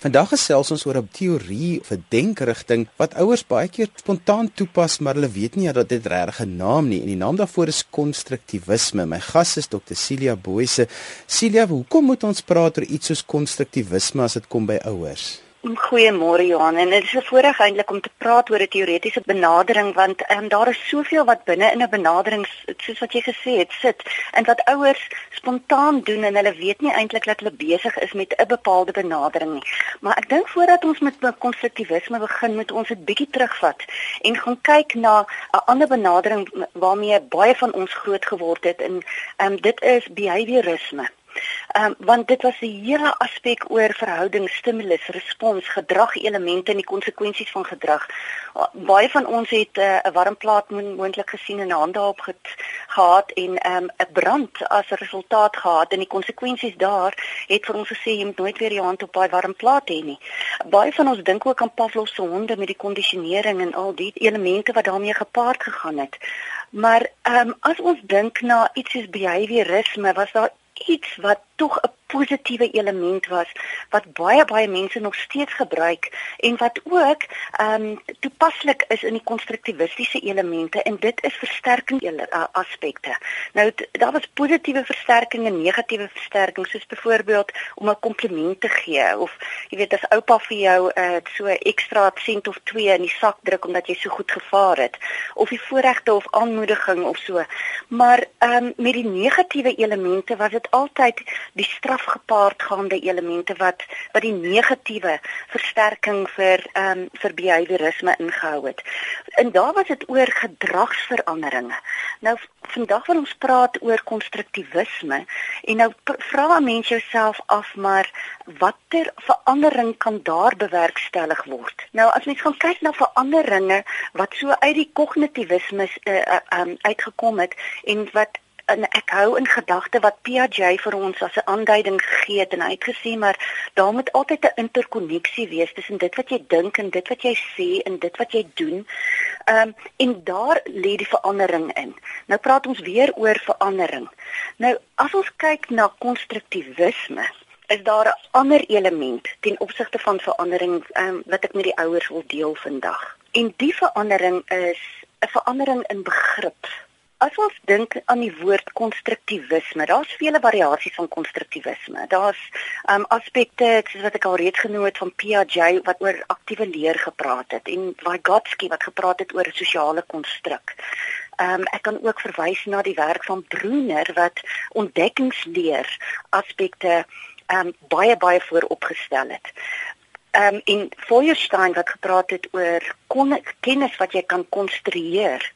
Vandag gesels ons oor 'n teorie of 'n denkerigting wat ouers baie keer spontaan toepas, maar hulle weet nie dat dit regtig 'n naam nie en die naam daarvoor is konstruktivisme. My gas is Dr. Celia Boyse. Celia, hoekom moet ons praat oor iets soos konstruktivisme as dit kom by ouers? Goeiemôre Johan en dit is 'n voorreg eintlik om te praat oor 'n teoretiese benadering want um, daar is soveel wat binne in 'n benadering soos wat jy gesê het sit en wat ouers spontaan doen en hulle weet nie eintlik dat hulle besig is met 'n bepaalde benadering nie. Maar ek dink voordat ons met konstruktivisme begin, moet ons dit bietjie terugvat en gaan kyk na 'n ander benadering waarmee baie van ons groot geword het en um, dit is behaviorisme. Ehm um, want dit was 'n hele aspek oor verhouding, stimulus, respons, gedrag elemente en die konsekwensies van gedrag. Baie van ons het eh, 'n uh, warm plaas moontlik gesien en hande op gehad en ehm, 'n um, brand as 'n resultaat gehad en die konsekwensies daar het vir ons gesê jy moet nooit weer jou hand op daai warm plaas hê nie. Baie van ons dink ook aan Pavlov se honde met die kondisionering en al die elemente wat daarmee gepaard gegaan het. Maar ehm um, as ons dink na iets soos behaviorisme, was daar iets wat tog 'n positiewe element was wat baie baie mense nog steeds gebruik en wat ook ehm um, toepaslik is in die konstruktivistiese elemente en dit is versterking uh, aspekte. Nou daar was positiewe versterking en negatiewe versterking soos byvoorbeeld om 'n kompliment te gee of jy weet as oupa vir jou uh, so ekstra sent of 2 in die sak druk omdat jy so goed gevaar het of die voorregte of aanmoediging of so. Maar ehm um, met die negatiewe elemente was dit altyd die straf gepaardgaande elemente wat wat die negatiewe versterking vir ehm um, vir behaviorisme ingehou het. En daar was dit oor gedragsveranderinge. Nou vandag wil ons praat oor konstruktivisme en nou vra mense jouself af maar watter verandering kan daar bewerkstellig word? Nou as mens gaan kyk na veranderinge wat so uit die kognitivisme uh, uh, um, uitgekom het en wat en ek hou in gedagte wat Piaget vir ons as 'n aanduiding gegee het en hy het gesê maar daar moet altyd 'n interkonneksie wees tussen dit wat jy dink en dit wat jy sê en dit wat jy doen. Ehm um, en daar lê die verandering in. Nou praat ons weer oor verandering. Nou as ons kyk na konstruktivisme is daar 'n ander element ten opsigte van verandering um, wat ek met die ouers wil deel vandag. En die verandering is 'n verandering in begrip As ons dink aan die woord konstruktivisme, daar's vele variasies van konstruktivisme. Daar's um aspekte soos wat ek al reeds genoem het van Piaget wat oor aktiewe leer gepraat het en Vygotsky wat gepraat het oor sosiale konstruk. Um ek kan ook verwys na die werk van Brunner wat ontdekkingsleer aspekte um baie baie vooropgestel het. Um en Feuerstein wat gepraat het oor kennis wat jy kan konstrueer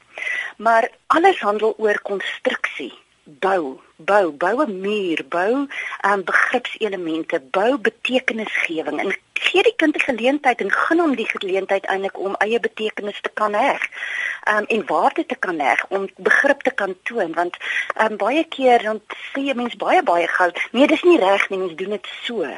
Maar alles handel oor konstruksie, bou, bou, bou 'n muur, bou 'n um, begripselemente, bou betekenisgewing. En gee die kind die geleentheid en gun hom die geleentheid eintlik om eie betekenis te kan hê. Um, en waarde te kan hê om begrip te kan toon. Want um, baie keer dan sê jy mens baie baie gou nee dis nie reg nie mens doen dit so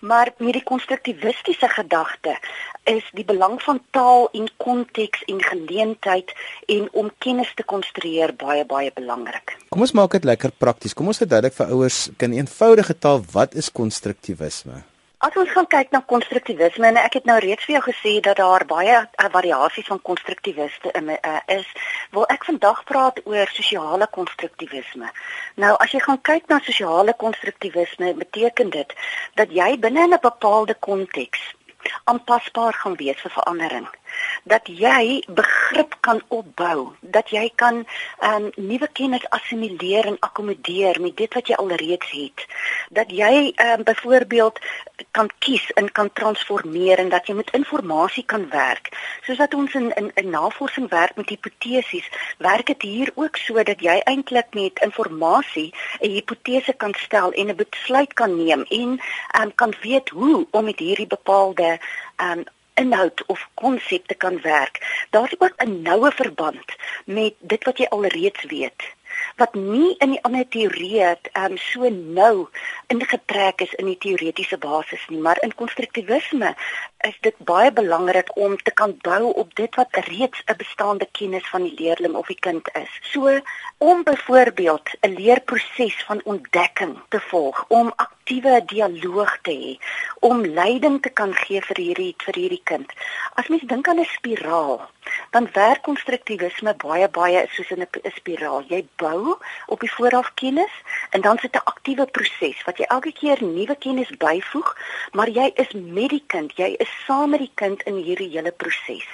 maar hierdie konstruktivistiese gedagte is die belang van taal en konteks en geleentheid en om kennis te konstrueer baie baie belangrik. Kom ons maak dit lekker prakties. Kom ons verduidelik vir ouers in eenvoudige taal wat is konstruktivisme? As ons gaan kyk na konstruktivisme en ek het nou reeds vir jou gesê dat daar baie uh, variasies van konstruktiviste uh, is, wil ek vandag praat oor sosiale konstruktivisme. Nou as jy gaan kyk na sosiale konstruktivisme, beteken dit dat jy binne 'n bepaalde konteks aanpasbaar gaan wees vir verandering dat jy begrip kan opbou, dat jy kan um nuwe kennis assimileer en akkommodeer met dit wat jy alreeds het. Dat jy um byvoorbeeld kan kies en kan transformeer en dat jy met inligting kan werk. Soos wat ons in in, in navorsing werk met hipotesies, werk dit hier ook so dat jy eintlik met inligting 'n hipotese kan stel en 'n besluit kan neem en um kan weet hoe om met hierdie bepaalde um inhoud of konsepte kan werk. Daar's ook 'n noue verband met dit wat jy alreeds weet wat nie in die ander teorieë um, so nou ingetrek is in die teoretiese basis nie, maar in konstruktivisme is dit baie belangrik om te kan bou op dit wat reeds 'n bestaande kennis van die leerling of die kind is. So om byvoorbeeld 'n leerproses van ontdekking te volg, om aktiewe dialoog te hê om leiding te kan gee vir hierdie vir hierdie kind. As mens dink aan 'n spiraal, dan werk konstruktivisme baie baie soos in 'n spiraal. Jy bou op die vooraf kennis en dan sit 'n aktiewe proses wat jy elke keer nuwe kennis byvoeg, maar jy is met die kind, jy is saam met die kind in hierdie hele proses.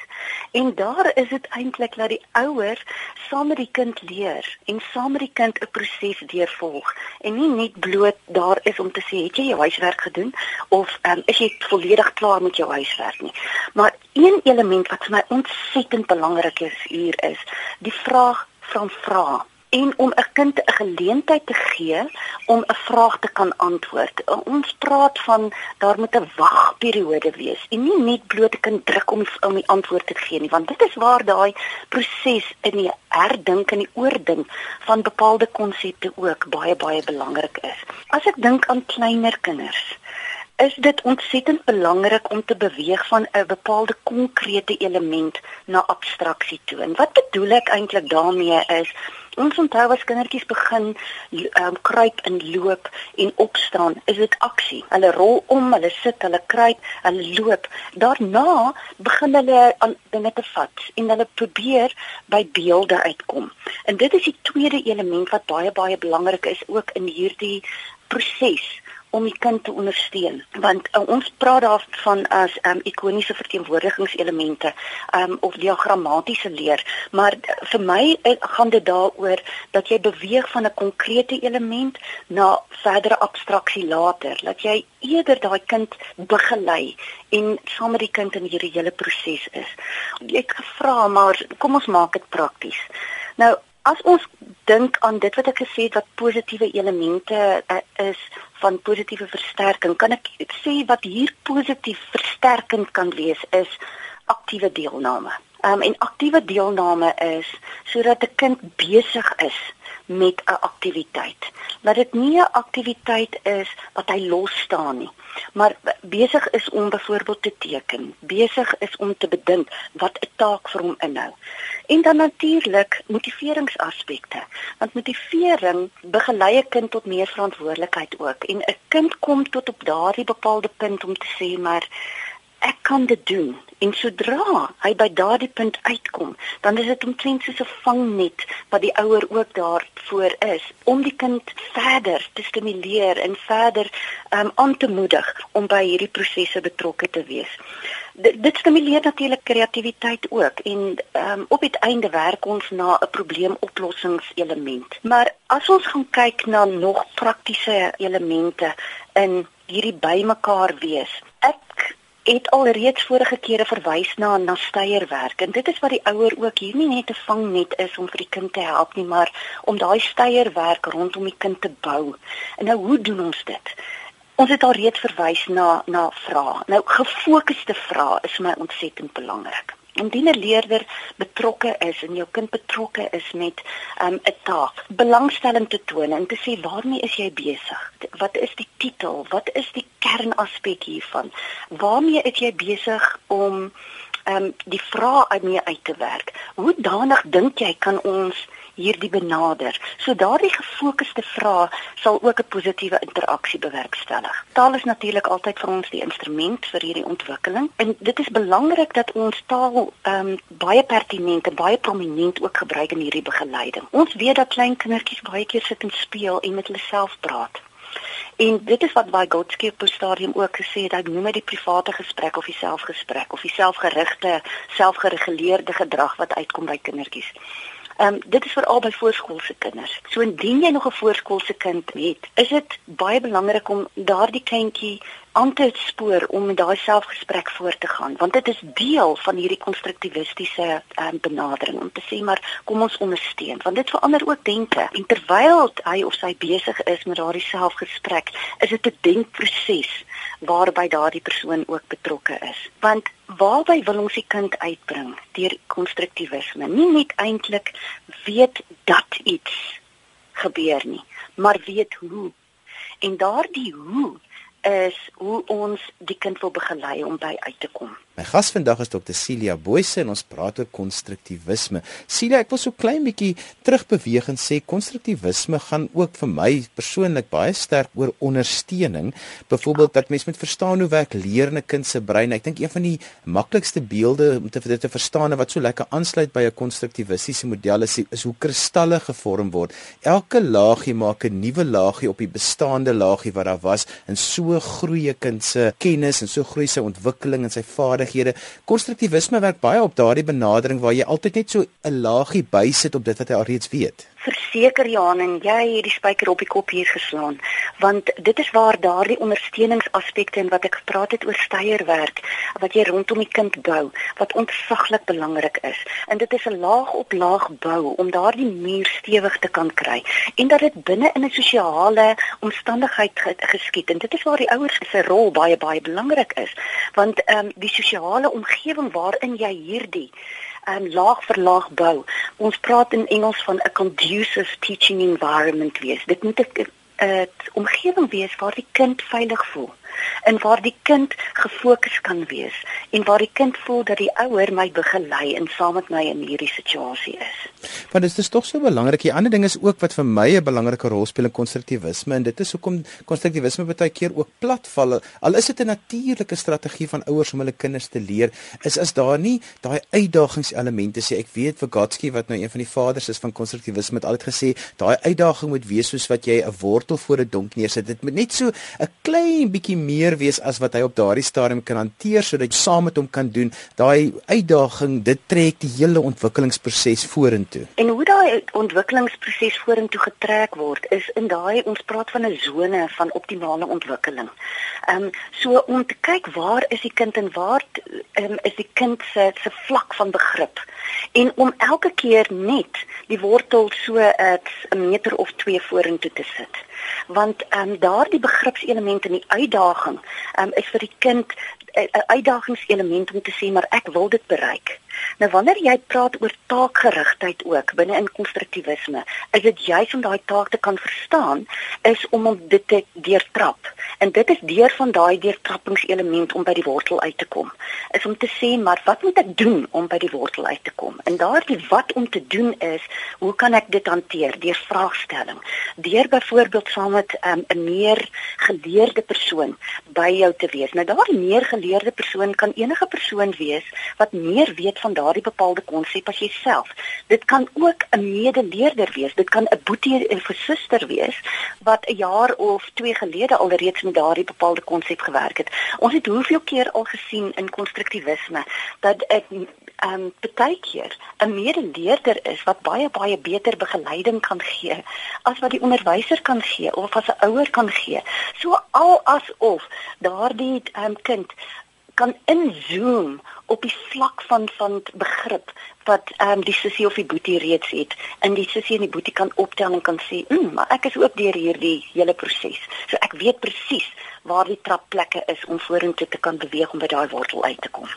En daar is dit eintlik dat die ouer saam met die kind leer en saam met die kind 'n proses deurvolg en nie net bloot daar is om te sê het jy jou huiswerk gedoen of um, is jy volledig klaar met jou huiswerk nie. Maar een element wat vir my ontsettend belangrik is hier is die vraag van vra en om 'n kind 'n geleentheid te gee om 'n vraag te kan antwoord. Ons praat van daar moet 'n wagperiode wees en nie net bloot 'n kind druk om om die antwoord te gee nie, want dit is waar daai proses in die herdink en die oordink van bepaalde konsepte ook baie baie belangrik is. As ek dink aan kleiner kinders, is dit ontsettend belangrik om te beweeg van 'n bepaalde konkrete element na abstraksie toe. En wat bedoel ek eintlik daarmee is Ons onthou as kindertjies begin um, kruip en loop en opstaan, is dit aksie. Hulle rol om, hulle sit, hulle kruip, hulle loop. Daarna begin hulle aan dinge te vat en hulle probeer by beelde uitkom. En dit is die tweede element wat baie baie belangrik is ook in hierdie proses om die kind te ondersteun. Want uh, ons praat daarvan as um, ikoniese verteenwoordigingselemente um, of diagrammatiese leer. Maar uh, vir my uh, gaan dit daaroor dat jy beweeg van 'n konkrete element na verdere abstraksie later. Dat jy eerder daai kind begelei en saam met die kind in hierdie hele proses is. Jy het gevra maar kom ons maak dit prakties. Nou As ons dink aan dit wat ek gesê het wat positiewe elemente uh, is van positiewe versterking, kan ek sê wat hier positief versterkend kan wees is aktiewe deelname. Um, en aktiewe deelname is sodat 'n kind besig is met 'n aktiwiteit. Dat dit nie 'n aktiwiteit is wat hy los staan nie, maar besig is om byvoorbeeld te teken, besig is om te bedink wat 'n taak vir hom inhou. En dan natuurlik motiveringsaspekte, want motivering begelei 'n kind tot meer verantwoordelikheid ook en 'n kind kom tot op daardie bepaalde punt om te sê maar ek kan dit doen En sodra hy by daardie punt uitkom, dan is dit omtrent soos 'n vangnet wat die ouer ook daarvoor is om die kind verder te stimuleer en verder um, aan te moedig om by hierdie prosesse betrokke te wees. D dit stimuleer natuurlik kreatiwiteit ook en um, op die einde werk ons na 'n probleemoplossingselement. Maar as ons gaan kyk na nog praktiese elemente in hierdie bymekaar wees, het al reeds vorige kere verwys na na steierwerk en dit is wat die ouer ook hier nie net 'n vangnet is om vir die kind te help nie maar om daai steierwerk rondom die kind te bou. En nou hoe doen ons dit? Ons het al reeds verwys na na vrae. Nou gefokusde vrae is my ontsettend belangrik. Indien 'n leerder betrokke is en jou kind betrokke is met um, 'n um, taak, belangstelling te toon en te sê waarmee is jy besig? Wat is die titel? Wat is die kernaspek hiervan? Waarmee is jy besig om ehm um, die vrae uit mee uit te werk? Hoe danig dink jy kan ons hierdie benader. So daardie gefokusde vrae sal ook 'n positiewe interaksie bewerkstellig. Taal is natuurlik altyd vir ons die instrument vir hierdie ontwikkeling en dit is belangrik dat ons taal ehm um, baie pertinent en baie prominent ook gebruik in hierdie begeleiding. Ons weet dat klein kindertjies baie keer sit en speel en met hulle self praat. En dit is wat Vygotsky op 'n stadium ook gesê het, hy noem dit die private gesprek of die selfgesprek of die selfgerigte, selfgereguleerde gedrag wat uitkom by kindertjies. Ehm um, dit is veral by voorskoolse kinders. So indien jy nog 'n voorskoolse kind het, is dit baie belangrik om daardie kindjie te spoor om met daai selfgesprek voort te gaan want dit is deel van hierdie konstruktivistiese um, benadering om te sê maar kom ons ondersteun want dit verander ook denke. En terwyl hy of sy besig is met daardie selfgesprek is dit 'n denkproses waarby daardie persoon ook betrokke is. Want waarby wil ons die kind uitbring deur konstruktivisme? Nie net eintlik weet dat iets gebeur nie maar weet hoe. En daardie hoe is hoe ons die kind wil begelei om by uit te kom. My gas vandag is Dr. Celia Boyse en ons praat oor konstruktivisme. Celia, ek wil so klein bietjie terugbeweeg en sê konstruktivisme gaan ook vir my persoonlik baie sterk oor ondersteuning. Byvoorbeeld dat mens moet verstaan hoe werk leer 'n kind se brein. Ek dink een van die maklikste beelde om te dit te verstaan en wat so lekker aansluit by 'n konstruktivistiese model is, is hoe kristalle gevorm word. Elke laagie maak 'n nuwe laagie op die bestaande laagie wat daar was en so groei 'n kind se kennis en so groei sy ontwikkeling en sy vaardighede vaardighede. Konstruktivisme werk baie op daardie benadering waar jy altyd net so 'n laagie bysit op dit wat jy alreeds weet. Verseker Johan en jy het die spyker op die kop hier geslaan, want dit is waar daardie ondersteuningsaspekte en wat ek gepraat het oor steierwerk wat jy rondom die kind bou, wat ontsaglik belangrik is. En dit is 'n laag op laag bou om daardie muur stewig te kan kry en dat dit binne in 'n sosiale omstandigheid geskied en dit is waar die ouers se rol baie baie belangrik is, want ehm um, die sosiale omgewing waarin jy hierdie um, laag vir laag bou. Ons praat in Engels van 'n conducive teaching environment wees. Dit moet 'n 'n omgewing wees waar die kind veilig voel en waar die kind gefokus kan wees en waar die kind voel dat die ouer my begelei en saam met my in hierdie situasie is. Want dit is tog so belangrik. Die ander ding is ook wat vir my 'n belangrike rol speel in konstruktivisme en dit is hoekom konstruktivisme baie keer ook platval. Al is dit 'n natuurlike strategie van ouers om hulle kinders te leer, is as daar nie daai uitdagingselemente sê. Ek weet Vygotsky wat nou een van die vaders is van konstruktivisme het altyd gesê, daai uitdaging moet wees soos wat jy 'n wortel voor 'n donk neersit. Dit moet net so 'n klein bietjie meer wees as wat hy op daardie stadium kan hanteer sodat jy saam met hom kan doen. Daai uitdaging, dit trek die hele ontwikkelingsproses vorentoe. En hoe daai ontwikkelingsproses vorentoe getrek word is in daai ons praat van 'n sone van optimale ontwikkeling. Ehm um, so om te kyk waar is die kind en waar um, is die kind se se vlak van begrip en om elke keer net die wortel so 'n meter of 2 vorentoe te sit want ehm um, daardie begripselemente in die uitdaging ehm um, is vir die kind 'n uitdagingselement om te sê maar ek wil dit bereik. Nou wanneer jy praat oor taakgerigtheid ook binne in konstruktivisme, is dit juis om daai taak te kan verstaan is om om dit te deurtrap. En dit is deur van daai deurtrappingselement om by die wortel uit te kom. Is om te sê maar wat moet ek doen om by die wortel uit te kom? En daardie wat om te doen is, hoe kan ek dit hanteer deur vraagstelling? Deur byvoorbeeld saam met um, 'n meer geleerde persoon by jou te wees. Nou daardie meer geleerde persoon kan enige persoon wees wat meer weet van daardie bepaalde konsep as jouself. Dit kan ook 'n medeleerder wees. Dit kan 'n boetie of 'n suster wees wat 'n jaar of 2 gelede alreeds met daardie bepaalde konsep gewerk het. Ons het hoeveel keer al gesien in konstruktivisme dat 'n ehm um, baie keer 'n medeleerder is wat baie baie beter begeleiding kan gee as wat die onderwyser kan gee of as 'n ouer kan gee. So al asof daardie ehm um, kind kan inzoom op die vlak van van begrip wat ehm um, die sussie of die boetie reeds het. In die sussie en die boetie kan optel en kan sê, "Mm, maar ek is ook deur hierdie hele proses." So ek weet presies waar die trapplekke is om vorentoe te kan beweeg om by daai wortel uit te kom.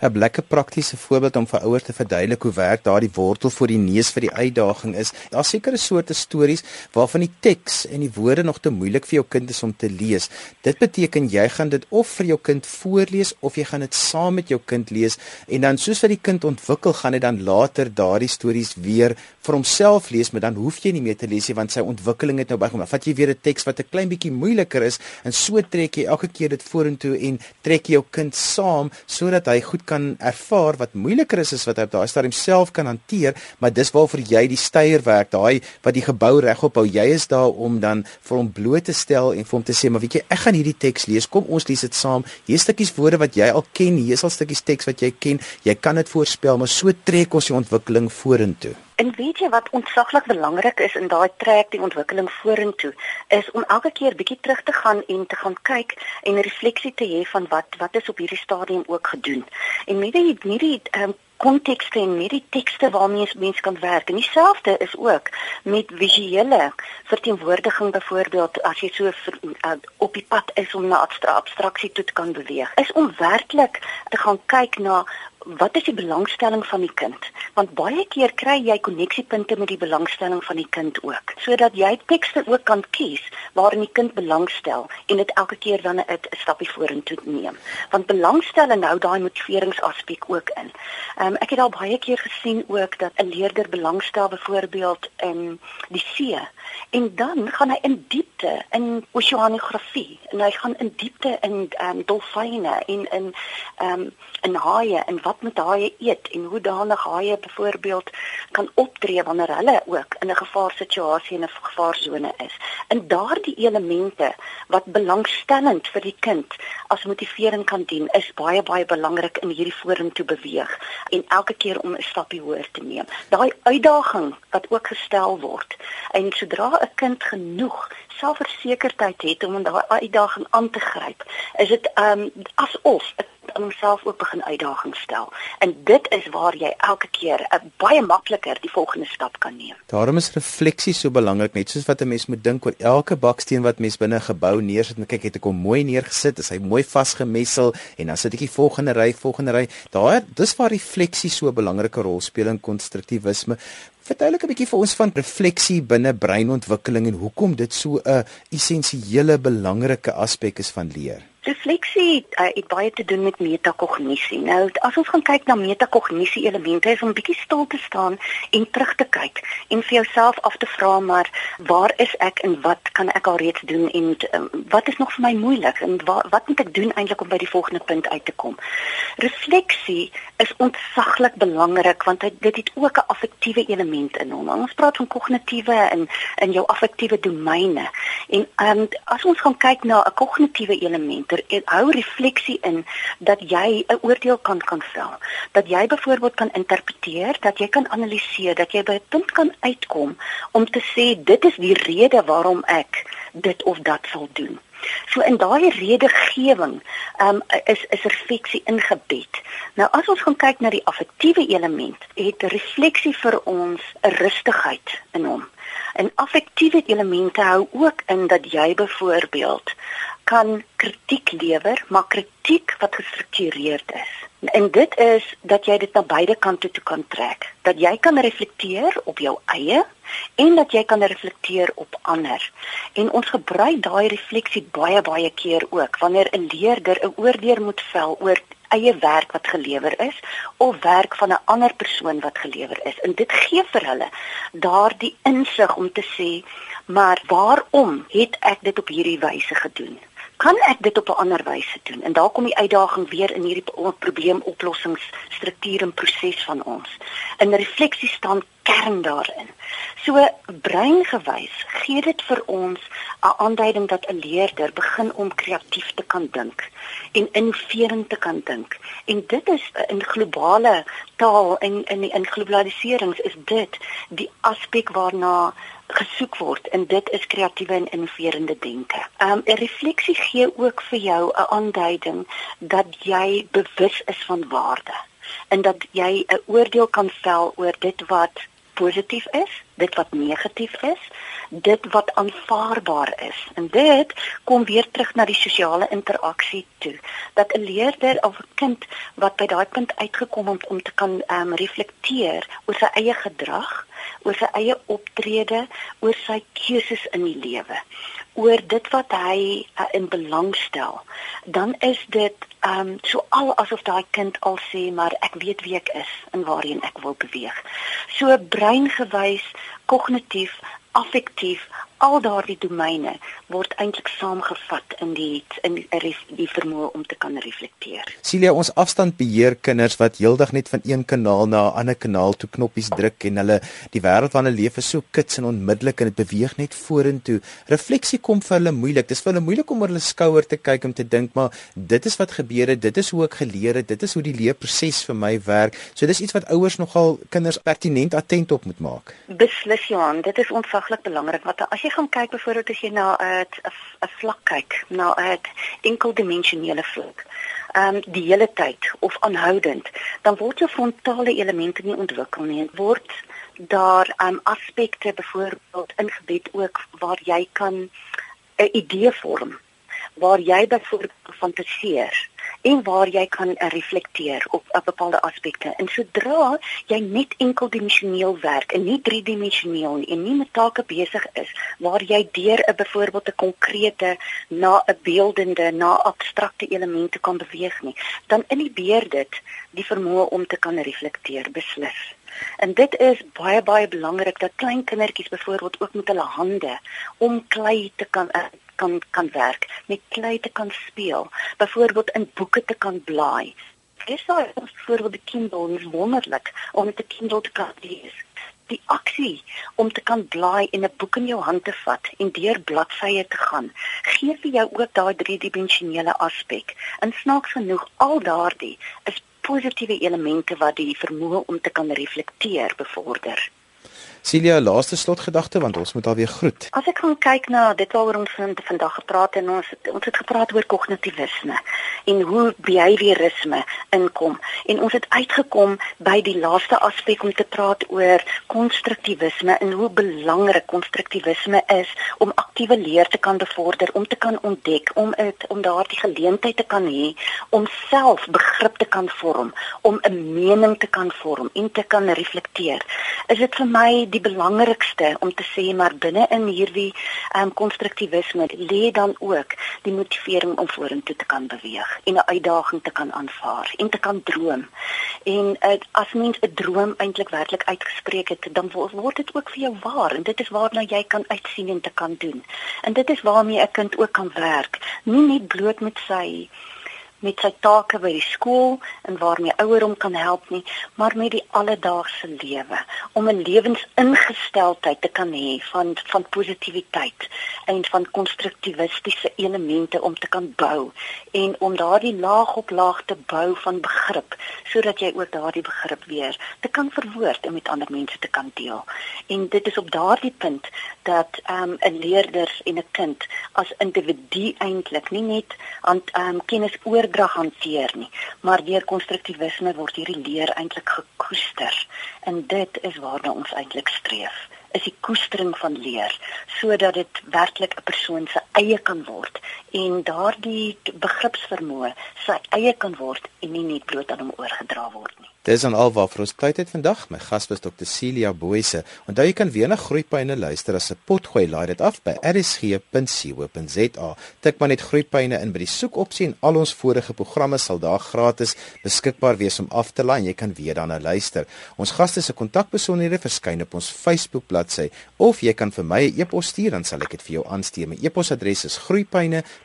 'n Lekker praktiese voorbeeld om vir ouers te verduidelik hoe werk daardie wortel voor die neus vir die uitdaging is. Daar sekerre soorte stories waarvan die teks en die woorde nog te moeilik vir jou kind is om te lees. Dit beteken jy gaan dit of vir jou kind voorlees of jy gaan dit saam met jou kind lees en dan soos wat die kind ontwikkel gaan hy dan later daardie stories weer vir homself lees, maar dan hoef jy nie meer te lees nie want sy ontwikkeling het nou bygekom. Vat jy weer 'n teks wat 'n klein bietjie moeiliker is en so trek jy elke keer dit vorentoe en trek jou kind saam sodat hy goed kan ervaar wat moeiliker is as wat hy op daai stadium self kan hanteer, maar dis waarvoor jy die steierwerk, daai wat die gebou regop hou, jy is daar om dan vir hom bloot te stel en vir hom te sê, maar weet jy, ek gaan hierdie teks lees. Kom ons lees dit saam. Hier is stukkies woorde wat jy al ken, hier is al stukkies teks wat jy ken. Jy kan dit voorspel, maar so trek ons die ontwikkeling vorentoe. En weet jy wat ontsaglik belangrik is in daai trek die ontwikkeling vorentoe is om elke keer bietjie terug te gaan en te gaan kyk en refleksie te hê van wat wat is op hierdie stadium ook gedoen. En met die met die um, kontekste en met die tekste waarmee mense kan werk. En dieselfde is ook met visuele verteenwoordiging byvoorbeeld as jy so vir, uh, op die pad is om na abstraksie toe te kan beweeg. Is om werklik te gaan kyk na wat is die belangstelling van die kind? want baie keer kry jy koneksiepunte met die belangstelling van die kind ook sodat jy tekste ook kan kies waarin die kind belangstel en dit elke keer dan 'n stappie vorentoe neem want belangstelling hou daai motiveringsaspek ook in. Ehm um, ek het al baie keer gesien ook dat 'n leerder belangstel byvoorbeeld in die see en dan gaan hy in diepte in oseanografie en hy gaan in diepte in um, dolfyne en in um, in haie en wat met haie eet en hoe danig haie byvoorbeeld kan optree wanneer hulle ook in 'n gevaarsituasie in 'n gevaarsone is. In daardie elemente wat belangstellend vir die kind as motivering kan dien, is baie baie belangrik in hierdie forum te beweeg en elke keer om 'n stapie hoër te neem. Daai uitdaging wat ook gestel word en sodra 'n kind genoeg selfversekerdheid het om daai uitdaging aan te gryp, is dit um asof 'n aan homself ook begin uitdagings stel. En dit is waar jy elke keer 'n uh, baie makliker die volgende stap kan neem. Daarom is refleksie so belangrik, net soos wat 'n mens moet dink oor elke baksteen wat mens binne 'n gebou neersit en kyk het ek hom mooi neergesit, is hy mooi vasgemessel en dan sit ek die volgende ry, volgende ry. Daar dis waar refleksie so 'n belangrike rol speel in konstruktivisme. Vertel ek 'n bietjie vir ons van refleksie binne breinontwikkeling en hoekom dit so 'n essensiële belangrike aspek is van leer. Refleksie uh, het baie te doen met metakognisie. Nou, as ons gaan kyk na metakognisie elemente, is om bietjie stil te staan en terug te kyk en vir jouself af te vra maar waar is ek en wat kan ek al reeds doen en um, wat is nog vir my moeilik en wa, wat moet ek doen eintlik om by die volgende punt uit te kom? Refleksie is ontsaglik belangrik want dit, dit het ook 'n affektiewe element in hom. Ons praat van kognitiewe en in jou affektiewe domeine. En um, as ons gaan kyk na 'n kognitiewe element er hou refleksie in dat jy 'n oordeel kan kan vel. Dat jy byvoorbeeld kan interpreteer, dat jy kan analiseer, dat jy by 'n punt kan uitkom om te sê dit is die rede waarom ek dit of dat sal doen. So in daai redegewing um, is is refleksie ingebed. Nou as ons gaan kyk na die affektiewe element, het refleksie vir ons 'n rustigheid in hom. En affektiewe elemente hou ook in dat jy byvoorbeeld kan kritiek lewer, maar kritiek wat gestruktureerd is. En dit is dat jy dit na beide kante toe kan trek. Dat jy kan reflekteer op jou eie en dat jy kan reflekteer op ander. En ons gebruik daai refleksie baie baie keer ook wanneer 'n leerder 'n oordeel moet vel oor eie werk wat gelewer is of werk van 'n ander persoon wat gelewer is. En dit gee vir hulle daardie insig om te sê, maar waarom het ek dit op hierdie wyse gedoen? Kan ek dit op 'n ander wyse doen? En daar kom die uitdaging weer in hierdie probleemoplossingsstruktuur en proses van ons. In refleksie staan kern daarin. So breingewys gee dit vir ons 'n aanduiding dat 'n leerder begin om kreatief te kan dink en innoverend te kan dink. En dit is in globale taal en in in globaliserings is dit die aspek waarna gesoek word en dit is kreatiewe en innoverende denke. Um 'n refleksie gee ook vir jou 'n aanduiding dat jy bewus is van waarde en dat jy 'n oordeel kan vel oor dit wat positief is, dit wat negatief is, dit wat aanvaarbaar is. En dit kom weer terug na die sosiale interaksie toe. Dat 'n leerder of 'n kind wat by daai punt uitgekom het om te kan um reflekteer oor sy eie gedrag, oor sy eie optrede, oor sy keuses in die lewe, oor dit wat hy uh, in belang stel, dan is dit ehm um, so al asof daai kind al sê maar ek weet wie ek is en waarheen ek wil beweeg. So breingewys, kognitief, affektief, al daardie domeine word eintlik saamgevat in die in die, die vermoë om te kan reflekteer. Celia, ons afstandbeheer kinders wat heeldag net van een kanaal na 'n ander kanaal toe knoppies druk en hulle die wêreld waarin hulle leef is so kits en onmiddellik en dit beweeg net vorentoe. Refleksie kom vir hulle moeilik. Dit is vir hulle moeilik om oor hulle skouer te kyk om te dink, maar dit is wat gebeur het, dit is hoe ek geleer het, dit is hoe die leerproses vir my werk. So dis iets wat ouers nogal kinders pertinent attent op moet maak. Beslis Johan, dit is ontsaglik belangrik want as jy gaan kyk byvoorbeeld as jy na 'n vlak kyk, na 'n enkeldimensionele vlak. Ehm um, die hele tyd of aanhoudend, dan word jou frontale elemente nie ontwikkel nie. Word daar ehm um, aspekte byvoorbeeld ingebed ook waar jy kan 'n idee vorm waar jy byvoorbeeld fantasieer en waar jy kan reflekteer op, op bepaalde aspekte. En sodra jy net enkeldimensioneel werk en nie driedimensioneel nie en nie met take besig is waar jy deur 'n byvoorbeeld 'n konkrete na 'n beeldende na abstrakte elemente kan beweeg nie, dan inhibeer dit die vermoë om te kan reflekteer beslis. En dit is baie baie belangrik dat klein kindertjies byvoorbeeld ook met hulle hande om klei te kan uh, kan kan werk, met klei te kan speel, byvoorbeeld in boeke te kan blaai. Dis nou byvoorbeeld die Kindle is wonderlik om met 'n Kindle te kan lees. Die aksie om te kan blaai en 'n boek in jou hand te vat en deur bladsye te gaan, gee vir jou ook daai driedimensionele aspek. En snaaks genoeg, al daardie is positiewe elemente wat die vermoë om te kan reflekteer bevorder. Celia, laaste slotgedagte want ons moet alweer groet. As ek gaan kyk na dit waaroor ons vandag gepraat en ons het, ons het gepraat oor kognitiewisme en hoe behaviorisme inkom en ons het uitgekom by die laaste aspek om te praat oor konstruktiewisme en hoe belangrik konstruktiewisme is om aktiewe leer te kan bevorder, om te kan ontdek, om het, om daardie geleentheid te kan hê om self begrip te kan vorm, om 'n mening te kan vorm en te kan reflekteer. Is dit vir my die belangrikste om te sê maar binne in hierdie ehm um, konstruktivisme lê dan ook die motivering om vorentoe te kan beweeg en 'n uitdaging te kan aanvaar en te kan droom. En uh, as mens 'n droom eintlik werklik uitgespreek het, dan word dit ook vir jou waar en dit is waarna jy kan uitsien en te kan doen. En dit is waarmee 'n kind ook kan werk, nie net bloot met sy met sy take by die skool en waarmee ouers hom kan help nie, maar met die alledaagse lewe om 'n lewensingesteldheid te kan hê van van positiwiteit en van konstruktivistiese elemente om te kan bou en om daardie laag op laag te bou van begrip sodat jy ook daardie begrip weer te kan verwoord en met ander mense te kan deel. En dit is op daardie punt dat um, 'n leerder en 'n kind as individu eintlik nie net aan um, kennis oordrag hanteer nie, maar deur konstruktivisme word hierdie leer eintlik gekoester. En dit is waarna ons eintlik streef is die koestering van leer sodat dit werklik 'n persoon se eie kan word en daardie begripsvermoë sy eie kan word en nie net bloot aan hom oorgedra word nie. Dis aan alwaar vir ons tyd het vandag. My gas was Dr. Celia Boyse. Onthou jy kan weer na Groeipyne luister as 'n potgooi laai dit af by rsg.co.za. Tik maar net Groeipyne in by die soekopsie en al ons vorige programme sal daar gratis beskikbaar wees om af te laai en jy kan weer daarna luister. Ons gaste se kontakbesonderhede verskyn op ons Facebook bladsy of jy kan vir my 'n e e-pos stuur dan sal ek dit vir jou aanstuur. My e-posadres is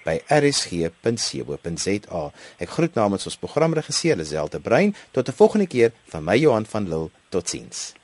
groeipyne@rsg.co.za. Ek groet namens ons programregisseur Liselde Brein tot 'n volgende keer van my Johan van Lille. Totsiens.